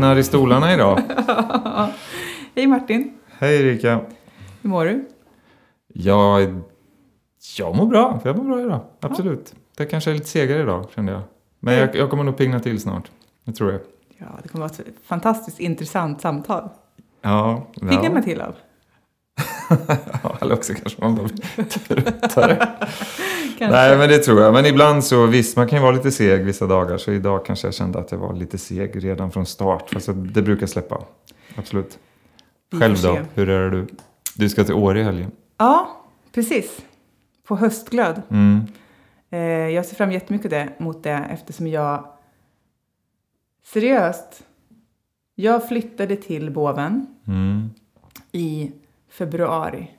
vaknar i stolarna idag. Hej Martin, Hej Erika. hur mår du? Jag, jag mår bra. Jag mår bra idag. Absolut. Det kanske är lite segare idag kände jag. Men jag, jag kommer nog pigna till snart. Det tror jag. Ja, det kommer vara ett fantastiskt intressant samtal. Ja. Piggar ja. man till av. ja eller också kanske man bara blir tröttare. Nej men det tror jag. Men ibland så visst, man kan ju vara lite seg vissa dagar. Så idag kanske jag kände att jag var lite seg redan från start. Fast det brukar släppa. Absolut. Själv då? Hur är det du? Du ska till Åre i helgen. Ja, precis. På höstglöd. Mm. Eh, jag ser fram jättemycket det, mot det eftersom jag... Seriöst. Jag flyttade till Boven Mm. i februari.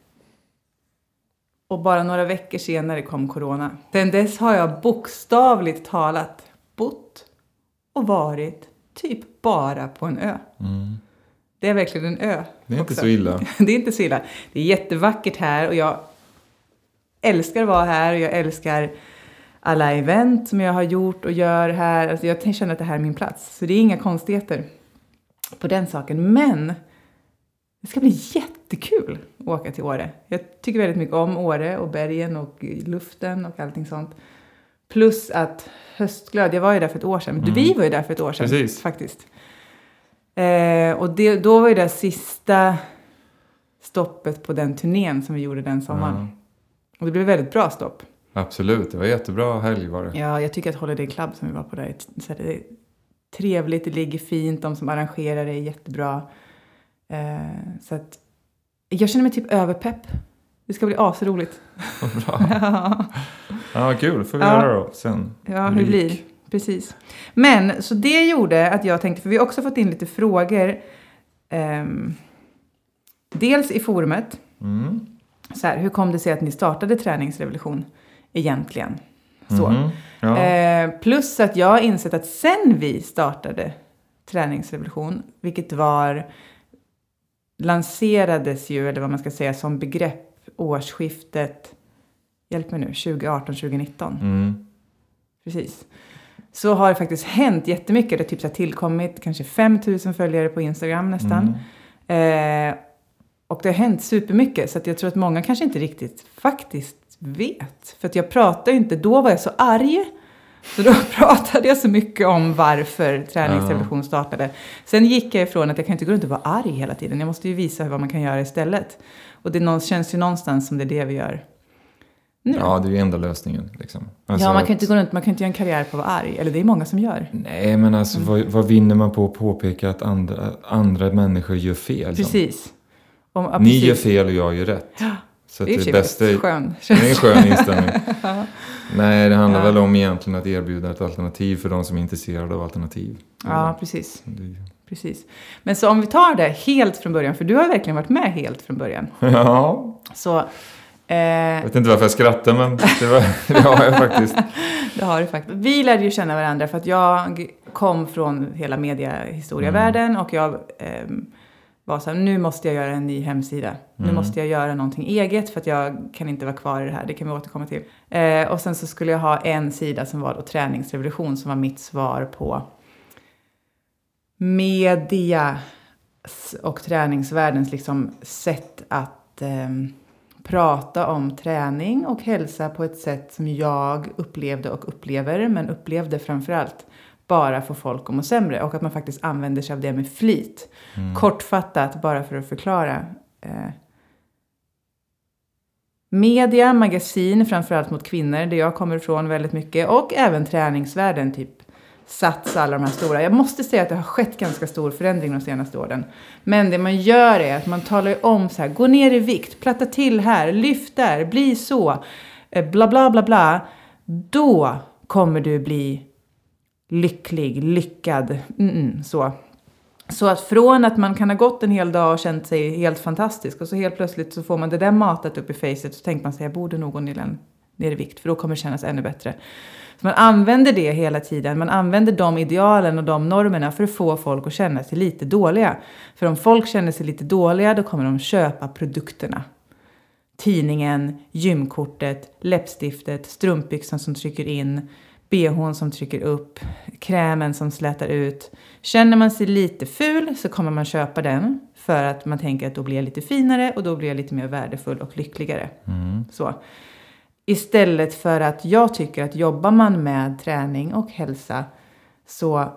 Och bara några veckor senare kom corona. Sen dess har jag bokstavligt talat bott och varit typ bara på en ö. Mm. Det är verkligen en ö. Det är inte också. så illa. Det är inte så illa. Det är jättevackert här och jag älskar att vara här och jag älskar alla event som jag har gjort och gör här. Alltså jag känner att det här är min plats. Så det är inga konstigheter på den saken. Men det ska bli jättekul att åka till Åre. Jag tycker väldigt mycket om Åre och bergen och luften och allting sånt. Plus att höstglöd, jag var ju där för ett år sedan. Mm. Vi var ju där för ett år sedan Precis. faktiskt. Eh, och det, då var ju det sista stoppet på den turnén som vi gjorde den sommaren. Ja. Och det blev väldigt bra stopp. Absolut, det var jättebra helg var det. Ja, jag tycker att Holiday Club som vi var på där, det är trevligt, det ligger fint, de som arrangerar det är jättebra. Eh, så att jag känner mig typ överpepp. Det ska bli asroligt. Vad bra. Ja, kul. får vi Ja. göra då sen. Ja, hur det blir. Precis. Men, så det gjorde att jag tänkte, för vi har också fått in lite frågor. ehm, dels i forumet. Mm. Så här, hur kom det sig att ni startade Träningsrevolution egentligen? Så. Mhm. Ja. Eh, plus att jag har insett att sen vi startade Träningsrevolution, vilket var lanserades ju, eller vad man ska säga, som begrepp årsskiftet, hjälp mig nu, 2018-2019. Mm. Precis. Så har det faktiskt hänt jättemycket. Det har typ så här tillkommit kanske 5000 följare på Instagram nästan. Mm. Eh, och det har hänt supermycket. Så att jag tror att många kanske inte riktigt faktiskt vet. För att jag pratade ju inte, då var jag så arg. Så då pratade jag så mycket om varför träningsrevolution startade. Sen gick jag ifrån att jag kan inte gå runt och vara arg hela tiden. Jag måste ju visa vad man kan göra istället. Och det känns ju någonstans som det är det vi gör nu. Ja, det är ju enda lösningen. Liksom. Alltså ja, man kan inte gå runt, man kan inte göra en karriär på att vara arg. Eller det är många som gör. Nej, men alltså Mm. vad, vad vinner man på att påpeka att andra, andra människor gör fel? Precis. Om, ja, Ni precis. gör fel och jag gör rätt. Ja, Så Det är det, bästa skön. Det är en skön inställning. Nej, det handlar Ja. väl om egentligen att erbjuda ett alternativ för de som är intresserade av alternativ. Ja, precis. Det- precis. Men så om vi tar det helt från början, för du har verkligen varit med helt från början. Ja, Så eh, jag vet inte varför jag skrattar men det, var, det har jag faktiskt. det har du faktiskt. Vi lärde ju känna varandra för att jag kom från hela mediahistorievärlden och jag ehm, var så här, nu måste jag göra en ny hemsida. Nu Mm. måste jag göra någonting eget för att jag kan inte vara kvar i det här. Det kan vi återkomma till. Eh, och sen så skulle jag ha en sida som var då träningsrevolution som var mitt svar på media och träningsvärldens liksom sätt att ehm, prata om träning och hälsa på ett sätt som jag upplevde och upplever, men upplevde framförallt bara få folk att må sämre och att man faktiskt använder sig av det med flit. Mm. Kortfattat, bara för att förklara. Eh, media, magasin, framförallt mot kvinnor, där jag kommer ifrån väldigt mycket, och även träningsvärlden, typ Sats, alla de här stora. Jag måste säga att det har skett ganska stor förändring de senaste åren. Men det man gör är att man talar om så här, gå ner i vikt, platta till här, lyft där, bli så, eh, bla bla bla bla. Då kommer du bli lycklig, lyckad, mm, mm, så. Så att från att man kan ha gått en hel dag och känt sig helt fantastisk och så helt plötsligt så får man det där matat upp i facet så tänker man sig jag borde nog gå ner, ner i vikt för då kommer det kännas ännu bättre. Så man använder det hela tiden. Man använder de idealen och de normerna för att få folk att känna sig lite dåliga. För om folk känner sig lite dåliga då kommer de köpa produkterna. Tidningen, gymkortet, läppstiftet, strumpbyxan som trycker in, bhn som trycker upp, krämen som slätar ut. Känner man sig lite ful så kommer man köpa den för att man tänker att då blir jag lite finare och då blir jag lite mer värdefull och lyckligare. Mm. Så. Istället för att jag tycker att jobbar man med träning och hälsa så,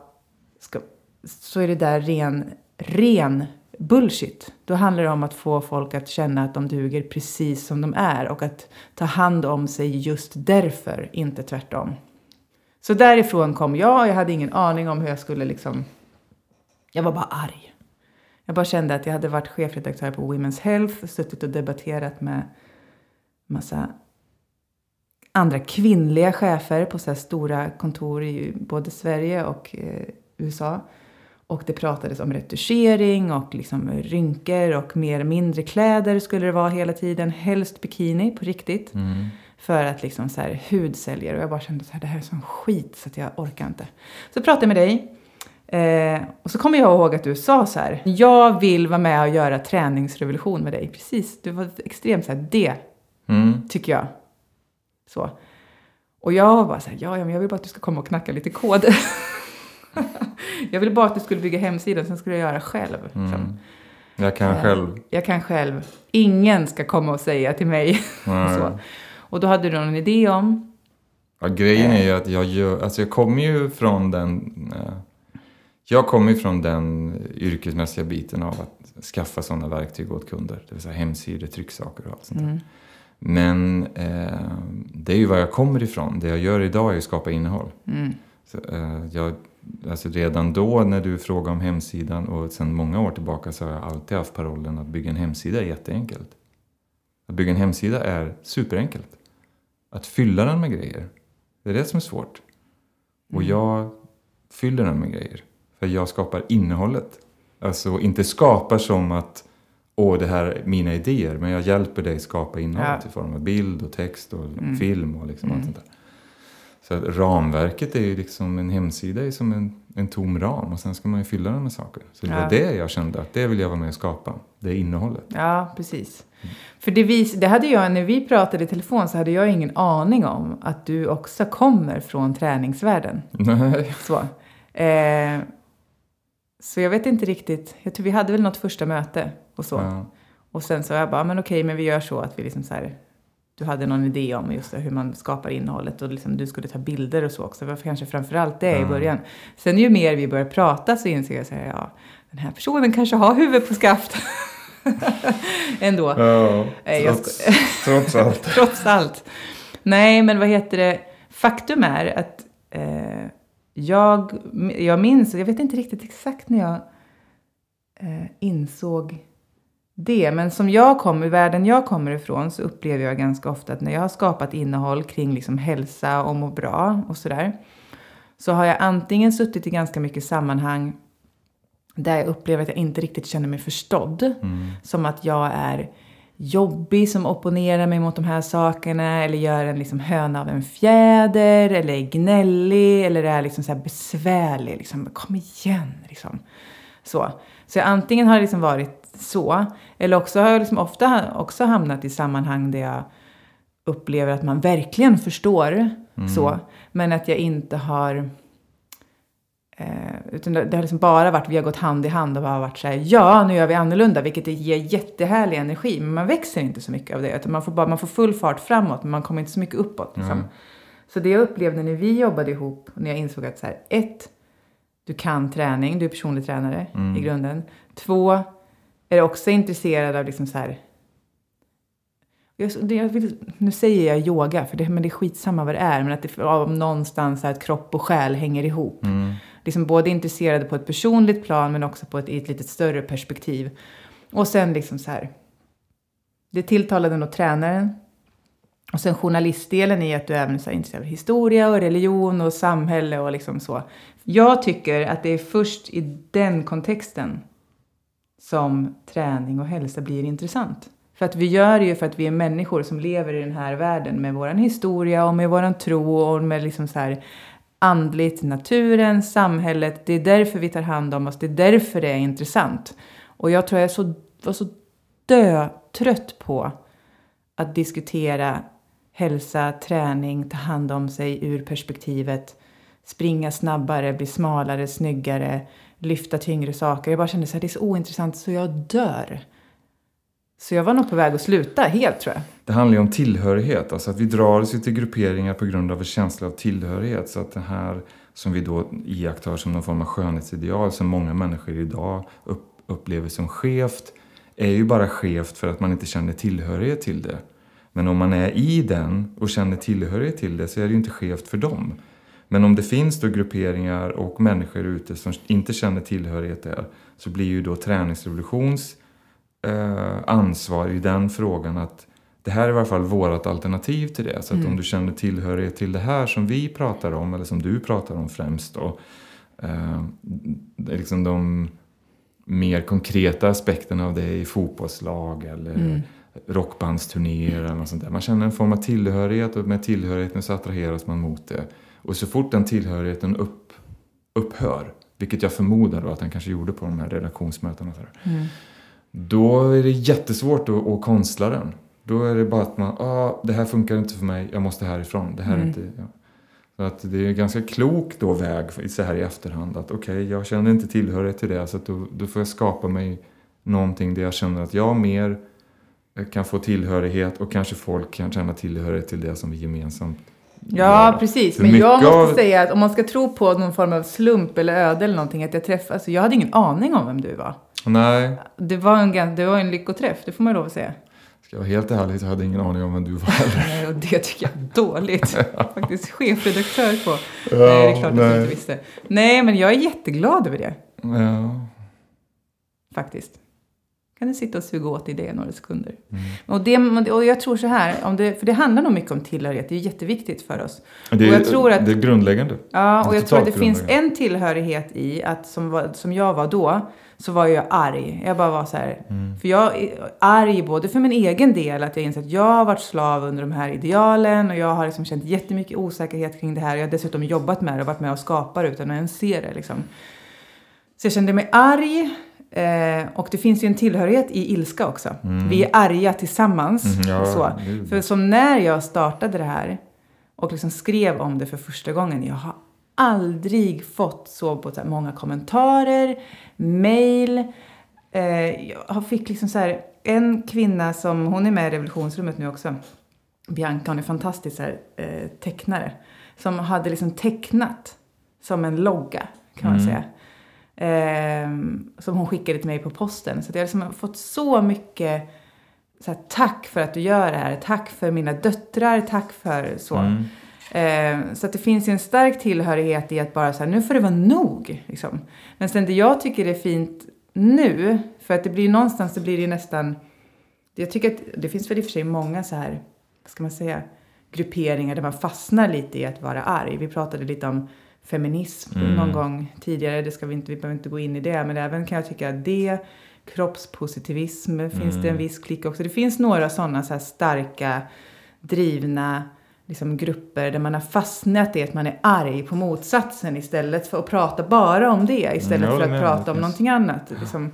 ska, så är det där ren, ren bullshit. Då handlar det om att få folk att känna att de duger precis som de är och att ta hand om sig just därför, inte tvärtom. Så därifrån kom jag. Jag hade ingen aning om hur jag skulle liksom... Jag var bara arg. Jag bara kände att jag hade varit chefredaktör på Women's Health, suttit och debatterat med massa andra kvinnliga chefer på så här stora kontor i både Sverige och eh, USA. Och det pratades om retuschering och liksom rynkor och mer eller mindre kläder skulle det vara hela tiden. Helst bikini på riktigt. Mm. För att liksom så här hudsäljer. Och jag bara kände så här, det här är sån skit så att jag orkar inte. Så pratade jag med dig. Eh, och så kommer jag ihåg att du sa så här, jag vill vara med och göra träningsrevolution med dig. Precis, du var extremt så här, det Mm. tycker jag. Så. Och jag var bara så här, ja, ja, men jag vill bara att du ska komma och knacka lite kod. jag ville bara att du skulle bygga hemsidan, sen skulle jag göra själv. Mm. Jag kan Eh, själv. Jag kan själv. Ingen ska komma och säga till mig. Så. Och då hade du någon idé om? Ja, grejen är ju att jag gör, alltså jag kommer ju från den, eh, jag kommer ju från den yrkesmässiga biten av att skaffa sådana verktyg åt kunder. Det vill säga hemsidor, trycksaker och allt sånt där. Mm. Men eh, det är ju var jag kommer ifrån. Det jag gör idag är att skapa innehåll. Mm. Så, eh, jag, alltså redan då när du frågade om hemsidan och sedan många år tillbaka så har jag alltid haft parollen att bygga en hemsida är jätteenkelt. Att bygga en hemsida är superenkelt. Att fylla den med grejer, det är det som är svårt. Och Mm. jag fyller den med grejer. För jag skapar innehållet. Alltså inte skapar som att åh det här är mina idéer. Men jag hjälper dig skapa innehållet Ja. i form av bild och text och Mm. film och liksom Mm. allt sånt där. Så ramverket är ju liksom en hemsida är som en, en tom ram och sen ska man ju fylla den med saker. Så det Ja. var det jag kände att det vill jag vara med och skapa. Det innehållet. Ja, precis. För det, vis, det hade jag, när vi pratade i telefon så hade jag ingen aning om att du också kommer från träningsvärlden. Nej. Så. Eh, så jag vet inte riktigt. Jag tror vi hade väl något första möte och så. Ja. Och sen så jag bara, men okej, men vi gör så att vi liksom så här. Du hade någon idé om just det, hur man skapar innehållet och liksom du skulle ta bilder och så också. Det var kanske framförallt det i Ja. början. Sen ju mer vi börjar prata så inser jag här, ja, den här personen kanske har huvudet på skaft. Ändå. Jag trots, trots allt. Trots allt. Nej, men vad heter det? Faktum är att eh, jag, jag minns, jag vet inte riktigt exakt när jag eh, insåg det. Men som jag kommer, i världen jag kommer ifrån så upplever jag ganska ofta att när jag har skapat innehåll kring liksom hälsa och må bra och sådär. Så har jag antingen suttit i ganska mycket sammanhang där jag upplever att jag inte riktigt känner mig förstådd. Mm. Som att jag är jobbig som opponerar mig mot de här sakerna eller gör en liksom höna av en fjäder eller är gnällig eller är liksom så här besvärlig. Liksom, kom igen! Liksom. Så. så jag antingen har liksom varit så eller också har jag liksom ofta också hamnat i sammanhang där jag upplever att man verkligen förstår så men att jag inte har Eh, utan det, det har liksom bara varit, vi har gått hand i hand och bara varit så här, ja nu gör vi annorlunda, vilket ger jättehärlig energi, men man växer inte så mycket av det, utan man får, bara, man får full fart framåt, men man kommer inte så mycket uppåt. Liksom. Mm. Så det jag upplevde när vi jobbade ihop, när jag insåg att så här, ett, du kan träning, du är personlig tränare Mm. i grunden. Två, är också intresserad av liksom så här, jag, jag vill, nu säger jag yoga, för det, men det är skitsamma vad det är, men att det av någonstans här, att kropp och själ hänger ihop Mm. liksom både intresserade på ett personligt plan men också på ett, i ett lite större perspektiv. Och sen liksom så här. Det tilltalade nog tränaren. Och sen journalistdelen i att du även är intresserad av historia och religion och samhälle och liksom så. Jag tycker att det är först i den kontexten som träning och hälsa blir intressant. För att vi gör det ju för att vi är människor som lever i den här världen med vår historia och med vår tro och med liksom så här andligt, naturen, samhället. Det är därför vi tar hand om oss. Det är därför det är intressant. Och jag tror jag så, var så dötrött på att diskutera hälsa, träning, ta hand om sig ur perspektivet springa snabbare, bli smalare, snyggare, lyfta tyngre saker. Jag bara kände att det är så ointressant så jag dör. Så jag var nog på väg att sluta helt tror jag. Det handlar ju om tillhörighet, alltså att vi drar oss till grupperingar på grund av en känsla av tillhörighet. Så att det här som vi då iakttar som någon form av skönhetsideal som många människor idag upp, upplever som skevt är ju bara skevt för att man inte känner tillhörighet till det. Men om man är i den och känner tillhörighet till det så är det ju inte skevt för dem. Men om det finns då grupperingar och människor ute som inte känner tillhörighet där så blir ju då träningsrevolutions eh, ansvar i den frågan att det här är i alla fall vårt alternativ till det. Så att mm. om du känner tillhörighet till det här som vi pratar om, eller som du pratar om främst då, eh, liksom de mer konkreta aspekterna av det i fotbollslag eller mm. rockbandsturnéer eller något sånt där. Man känner en form av tillhörighet och med tillhörigheten så attraheras man mot det. Och så fort den tillhörigheten upp, upphör, vilket jag förmodar då att den kanske gjorde på de här redaktionsmötena, mm. då är det jättesvårt att, att konstla den. Då är det bara att man, ah, det här funkar inte för mig, jag måste härifrån. Det här mm. är inte, ja. Så att det är en ganska klok då väg så här i efterhand att okej, okay, jag känner inte tillhörighet till det så att då, då får jag skapa mig någonting där jag känner att jag mer kan få tillhörighet och kanske folk kan känna tillhörighet till det som vi gemensamt Ja, precis. Men jag måste av... säga att om man ska tro på någon form av slump eller öde eller någonting, att jag träffade, alltså jag hade ingen aning om vem du var. Nej. Det var en, det var en lyckoträff, det får man lov att säga. Ska jag vara helt ärlig så hade jag ingen aning om vem du var heller. Nej, och det tycker jag är dåligt. Faktiskt chefredaktör på. Ja, nej, det är klart nej. att jag inte visste. Nej, men jag är jätteglad över det. Ja. Faktiskt kan du sitta och suga åt i det några sekunder. Mm. Och, det, och jag tror så här, om det, för det handlar nog mycket om tillhörighet. Det är jätteviktigt för oss. Det är, och jag tror att, det är grundläggande. Ja, och jag tror att det finns en tillhörighet i att som, var, som jag var då, så var jag arg. Jag bara var så här, mm. för jag är arg både för min egen del, att jag inser att jag har varit slav under de här idealen och jag har liksom känt jättemycket osäkerhet kring det här. Jag har dessutom jobbat med det och varit med och skapat utan att ens se det. Liksom. Så jag kände mig arg. Eh, och det finns ju en tillhörighet i ilska också. Mm. Vi är arga tillsammans. Mm, ja, så. För som när jag startade det här och liksom skrev om det för första gången. Jag har aldrig fått så på så många kommentarer, mail. Eh, jag fick liksom så här, en kvinna som, hon är med i revolutionsrummet nu också. Bianca, hon är fantastisk här, eh, tecknare. Som hade liksom tecknat som en logga kan man mm. säga Eh, som hon skickade till mig på posten. Så jag liksom har fått så mycket så här, tack för att du gör det här. Tack för mina döttrar. Tack för så. Mm. Eh, så att det finns en stark tillhörighet i att bara så här, nu får det vara nog. Liksom. Men sen det jag tycker är fint nu, för att det blir någonstans, det blir det nästan, jag tycker att det finns väl i och för sig många så här, vad ska man säga, grupperingar där man fastnar lite i att vara arg. Vi pratade lite om feminism mm. någon gång tidigare. Det ska vi, inte, vi behöver inte gå in i det. Men även kan jag tycka att det, kroppspositivism, mm. finns det en mm. viss klick också. Det finns några sådana så starka, drivna liksom, grupper där man har fastnat i att man är arg på motsatsen istället för att prata bara om det. Istället mm, för att prata om någonting annat. Liksom,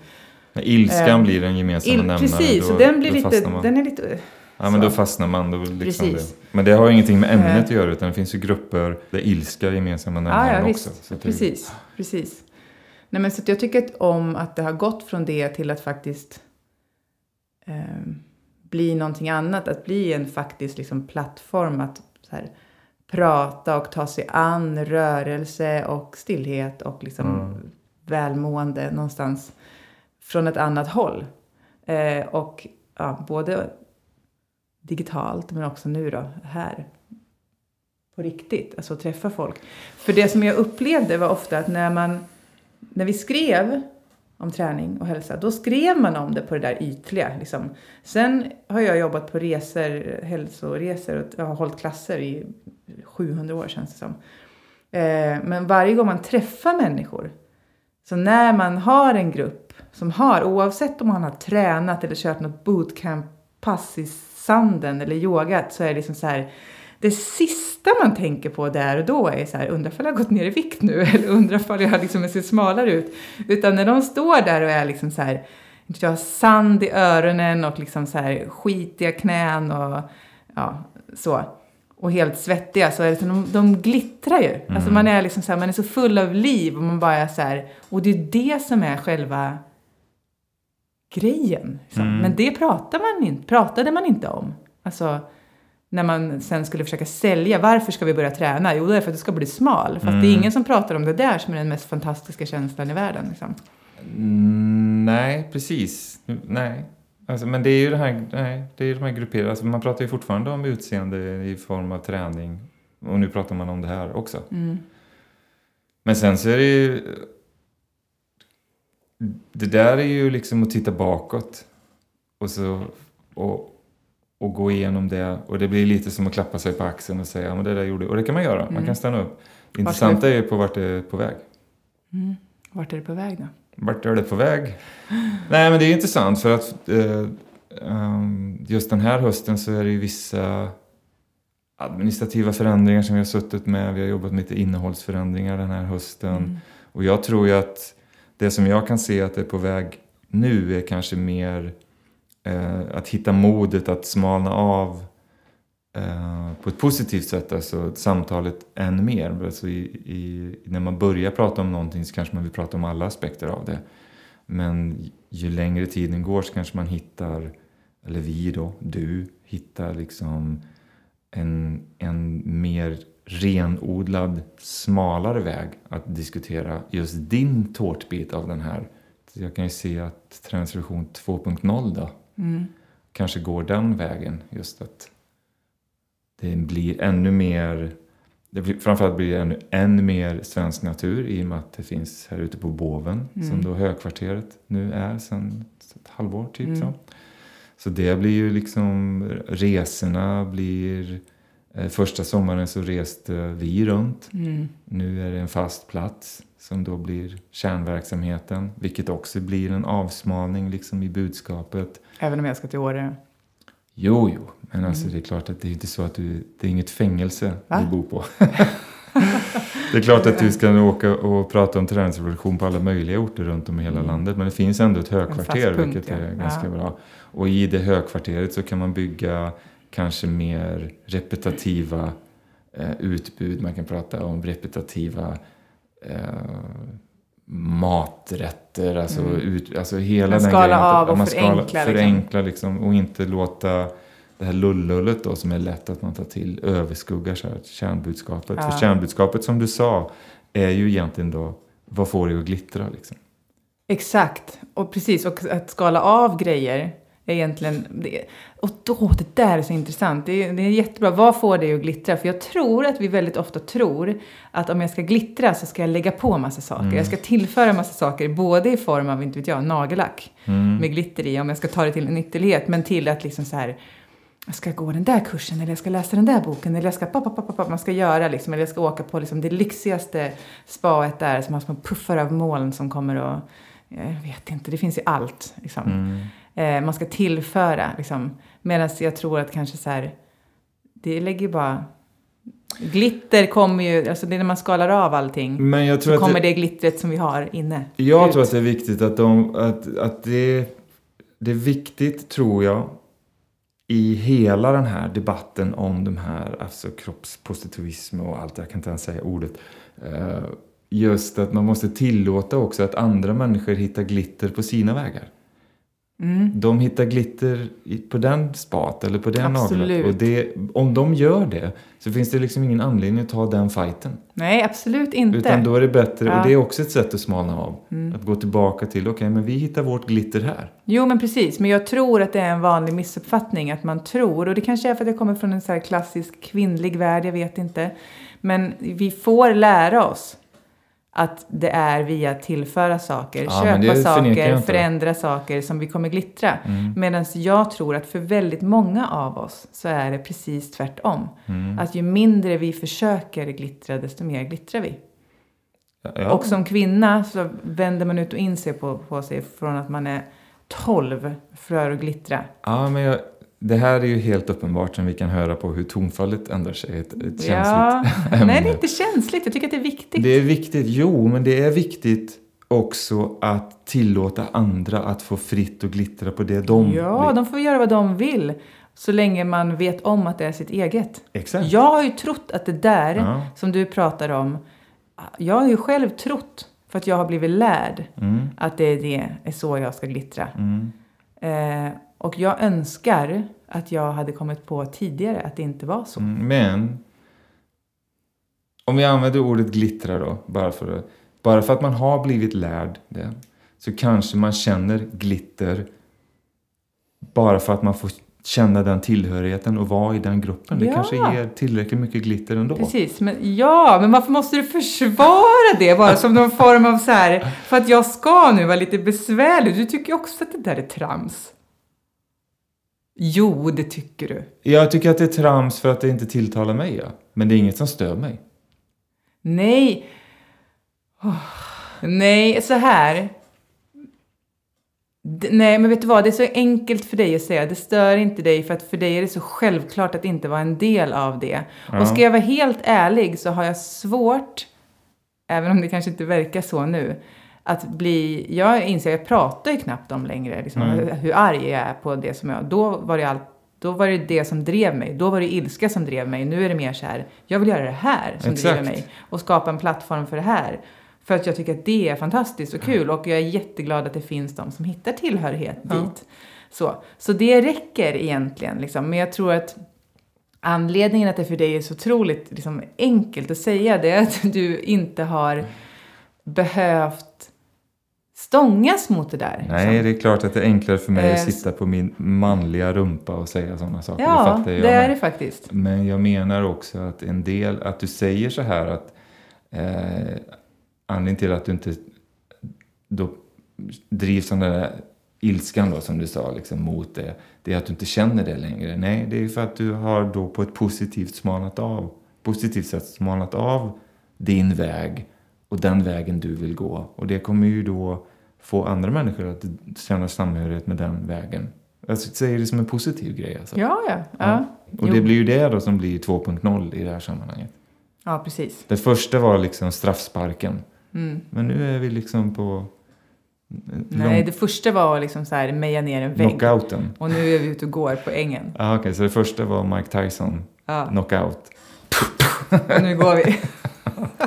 När ilskan äh, blir den gemensamma nämnaren. Precis, då, den, blir lite, den är lite Ja, men då fastnar man. Då liksom det. Men det har ju ingenting med ämnet att göra utan det finns ju grupper där ilska är gemensamma nämnaren ja, ja, också. Så precis, det... precis. Nej, men så jag tycker att om att det har gått från det till att faktiskt eh, bli någonting annat. Att bli en faktisk liksom, plattform att så här, prata och ta sig an rörelse och stillhet och liksom, mm. välmående någonstans från ett annat håll. Eh, och ja, både digitalt men också nu då här på riktigt, alltså träffa folk. För det som jag upplevde var ofta att när man, när vi skrev om träning och hälsa, då skrev man om det på det där ytliga. Liksom. Sen har jag jobbat på resor, hälsoresor och jag har hållit klasser i 700 år känns det som. Eh, men varje gång man träffar människor, så när man har en grupp som har, oavsett om man har tränat eller kört något bootcamp-pass i sanden eller yogat så är det liksom så här det sista man tänker på där och då är så här, undrar ifall jag har gått ner i vikt nu eller undrar ifall jag liksom ser smalare ut. Utan när de står där och är liksom så här, jag har sand i öronen och liksom så här skitiga knän och ja, så. Och helt svettiga. Så är det, så de, de glittrar ju. Alltså man är liksom så här, man är så full av liv och man bara är så här. Och det är det som är själva grejen. Liksom. Mm. Men det pratar man in, pratade man inte om. Alltså, när man sen skulle försöka sälja. Varför ska vi börja träna? Jo, det är för att du ska bli smal. Fast det är ingen som pratar om det där som är den mest fantastiska känslan i världen. Liksom. Mm, nej, precis. Nej. Alltså, men det är ju det här, nej, det är de här grupperade, alltså, man pratar ju fortfarande om utseende i form av träning. Och nu pratar man om det här också. Mm. Men sen så är det ju... Det där är ju liksom att titta bakåt. Och så... Och, och gå igenom det. Och det blir lite som att klappa sig på axeln och säga ja men det där gjorde Och det kan man göra. Man Mm. kan stanna upp. Det intressanta är ju på vart det är på väg. Mm. Vart är det på väg då? Vart är det på väg? Nej, men det är intressant för att eh, ehm, just den här hösten så är det ju vissa administrativa förändringar som vi har suttit med. Vi har jobbat med lite innehållsförändringar den här hösten. Mm. Och jag tror ju att det som jag kan se att det är på väg nu är kanske mer eh, att hitta modet att smalna av eh, på ett positivt sätt, alltså samtalet än mer. Alltså i, i, när man börjar prata om någonting så kanske man vill prata om alla aspekter av det. Men ju längre tiden går så kanske man hittar, eller vi då, du, hittar liksom en, en mer renodlad, smalare väg att diskutera just din tårtbit av den här. Så jag kan ju se att Transrevolution 2.0 då Mm. kanske går den vägen. Just att det blir ännu mer, det blir, framförallt blir det ännu, än mer svensk natur i och med att det finns här ute på Boven Mm. som då högkvarteret nu är sedan ett halvår typ. Mm. Så. så det blir ju liksom, resorna blir, första sommaren så reste vi runt. Mm. Nu är det en fast plats som då blir kärnverksamheten, vilket också blir en avsmalning liksom i budskapet. Även om jag ska till Åre. Jo, jo, men alltså Mm. det är klart att det är inte så att du, det är inget fängelse Va? du bor på. det är klart att du ska åka och prata om träningsrevolution på alla möjliga orter runt om i hela Mm. landet, men det finns ändå ett högkvarter, punkt, vilket ja. är ganska Ja. bra. Och i det högkvarteret så kan man bygga kanske mer repetitiva eh, utbud, man kan prata om repetitiva eh, maträtter, alltså, Mm. ut, alltså hela Man den skalar grejen. av och man skalar- förenklar, liksom. förenklar liksom, och inte låta det här lullullet då som är lätt att man tar till överskuggar så här, kärnbudskapet. Ja. För kärnbudskapet som du sa är ju egentligen då vad får det att glittra liksom. Exakt. Och precis, och att skala av grejer egentligen... Det, och då, det där är så intressant. Det är, det är jättebra. Vad får det att glittra? För jag tror att vi väldigt ofta tror att om jag ska glittra så ska jag lägga på massa saker. Mm. Jag ska tillföra massa saker, både i form av, inte vet jag, nagellack Mm. med glitter i, om jag ska ta det till en ytterlighet, men till att liksom så här jag ska gå den där kursen eller jag ska läsa den där boken eller jag ska pop, pop, pop, man ska göra liksom, eller jag ska åka på liksom det lyxigaste spaet där som har små puffar av moln som kommer och jag vet inte, det finns ju allt liksom. Mm. Eh, man ska tillföra liksom. Medan jag tror att kanske så här, det lägger bara Glitter kommer ju, alltså det är när man skalar av allting. Men jag tror Så att kommer det, det glittret som vi har inne. jag ut. tror att det är viktigt att, de, att, att det, det är viktigt tror jag i hela den här debatten om de här, alltså kroppspositivism och allt, jag kan inte ens säga ordet. eh, Just att man måste tillåta också att andra människor hittar glitter på sina vägar. Mm. De hittar glitter på den spat eller på den naglarna. Och det, om de gör det så finns det liksom ingen anledning att ta den fighten. Nej, absolut inte. Utan då är det bättre, Ja. och det är också ett sätt att smalna av. Mm. Att gå tillbaka till, okej men vi hittar vårt glitter här. Jo, men precis. Men jag tror att det är en vanlig missuppfattning att man tror, och det kanske är för att jag kommer från en så klassisk kvinnlig värld, jag vet inte. Men vi får lära oss att det är via att tillföra saker, Ja, köpa saker, förändra saker som vi kommer glittra. Mm. Medan jag tror att för väldigt många av oss så är det precis tvärtom. Mm. Att ju mindre vi försöker glittra, desto mer glittrar vi. Ja. Och som kvinna så vänder man ut och in sig på, på sig från att man är 12 för att glittra. ja, men jag, det här är ju helt uppenbart som vi kan höra på hur tonfallet ändrar sig. Ett, ett känsligt Ja, ämne. nej, det är inte känsligt. Jag tycker att det är viktigt. Det är viktigt, jo, men det är viktigt också att tillåta andra att få fritt och glittra på det de ja, vill. de får göra vad de vill. Så länge man vet om att det är sitt eget. Exakt. Jag har ju trott att det där Ja. som du pratar om, jag har ju själv trott, för att jag har blivit lärd, Mm. att det är, det, är så jag ska glittra. Mm. Eh, och jag önskar att jag hade kommit på tidigare att det inte var så. Mm, Men om vi använder ordet glittra då, bara för, att, bara för att man har blivit lärd det, så kanske man känner glitter bara för att man får känna den tillhörigheten och vara i den gruppen. Det Ja. kanske ger tillräckligt mycket glitter ändå. Precis, men ja, men varför måste du försvara det bara som någon form av så här, för att jag ska nu vara lite besvärlig. Du tycker ju också att det där är trams. Jo, det tycker du. Jag tycker att det är trams för att det inte tilltalar mig, ja. men det är inget som stör mig. Nej. Åh, nej, så här. D- nej, men vet du vad? Det är så enkelt för dig att säga. Det stör inte dig för att för dig är det så självklart att inte vara en del av det. Ja. Och ska jag vara helt ärlig så har jag svårt, även om det kanske inte verkar så nu, att bli... Jag inser, jag pratar ju knappt om längre liksom, hur arg jag är på det som jag... Då var det allt då var det det som drev mig. Då var det ilska som drev mig. Nu är det mer så här, jag vill göra det här som Exakt. driver mig. Och skapa en plattform för det här. För att jag tycker att det är fantastiskt och kul. Och jag är jätteglad att det finns de som hittar tillhörighet Ja. dit. Så, så det räcker egentligen. Liksom. Men jag tror att anledningen att det för dig är så otroligt liksom, enkelt att säga det är att du inte har behövt stångas mot det där. Nej, liksom. det är klart att det är enklare för mig Eh, att sitta på min manliga rumpa och säga sådana saker. det Ja, fattar jag det är det faktiskt. Men jag menar också att en del, att du säger så här att eh, anledningen till att du inte då drivs av den där ilskan då som du sa liksom, mot det, det är att du inte känner det längre. Nej, det är för att du har då på ett positivt smalnat av, positivt sätt smalnat av din väg och den vägen du vill gå. Och det kommer ju då få andra människor att känna samhörighet med den vägen. Jag säger det som en positiv grej alltså. Ja, ja. ja. Och Jo. det blir ju det då som blir 2.0 i det här sammanhanget. ja precis. Det första var liksom straffsparken. Mm. Men nu är vi liksom på Nej, det första var liksom så här, meja ner en vägg. knockouten. Och nu är vi ute och går på ängen. Ah, Okej, så det första var Mike Tyson, Ja, knockout. och nu går vi.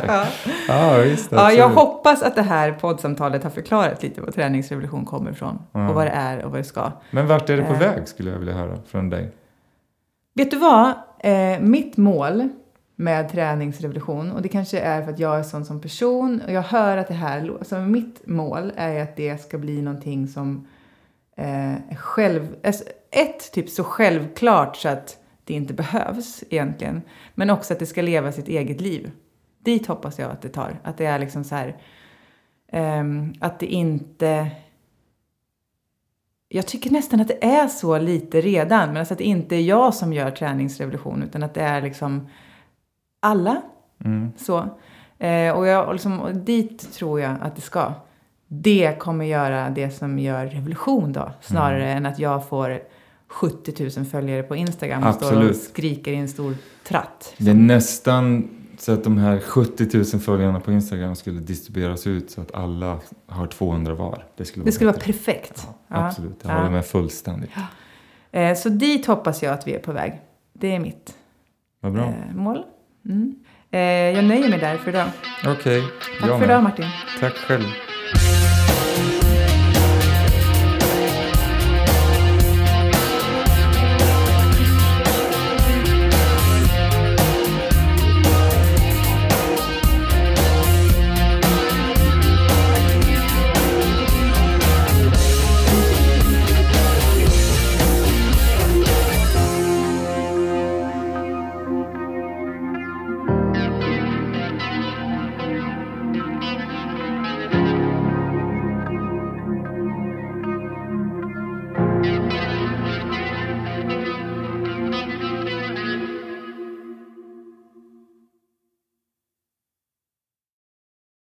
Ja. Ja, visst. ja, jag hoppas att det här poddsamtalet har förklarat lite var träningsrevolution kommer ifrån. Ja. Och vad det är och vad det ska. Men vart är det på Eh. väg skulle jag vilja höra från dig. Vet du vad? Eh, mitt mål med träningsrevolution, och det kanske är för att jag är sån som person, och jag hör att det här, alltså mitt mål är att det ska bli någonting som eh, själv, alltså, ett, typ så självklart så att det inte behövs egentligen, men också att det ska leva sitt eget liv. Dit hoppas jag att det tar. Att det är liksom så här, ehm, att det inte jag tycker nästan att det är så lite redan. Men alltså att det inte är jag som gör träningsrevolution utan att det är liksom alla. Mm. Så. Eh, och, jag, och, liksom, och dit tror jag att det ska. Det kommer göra det som gör revolution då. Snarare Mm. än att jag får 70 000 följare på Instagram och står och Absolut. skriker i en stor tratt. Det är nästan så att de här 70 000 följarna på Instagram skulle distribueras ut så att alla har 200 var. Det skulle vara, Det skulle vara perfekt. Ja, Ja. absolut, jag Ja. håller med fullständigt. Eh, så dit hoppas jag att vi är på väg. Det är mitt Vad bra. eh, mål. Mm. Eh, jag nöjer mig där för idag. Okej, Tack jag för med. idag Martin. Tack själv.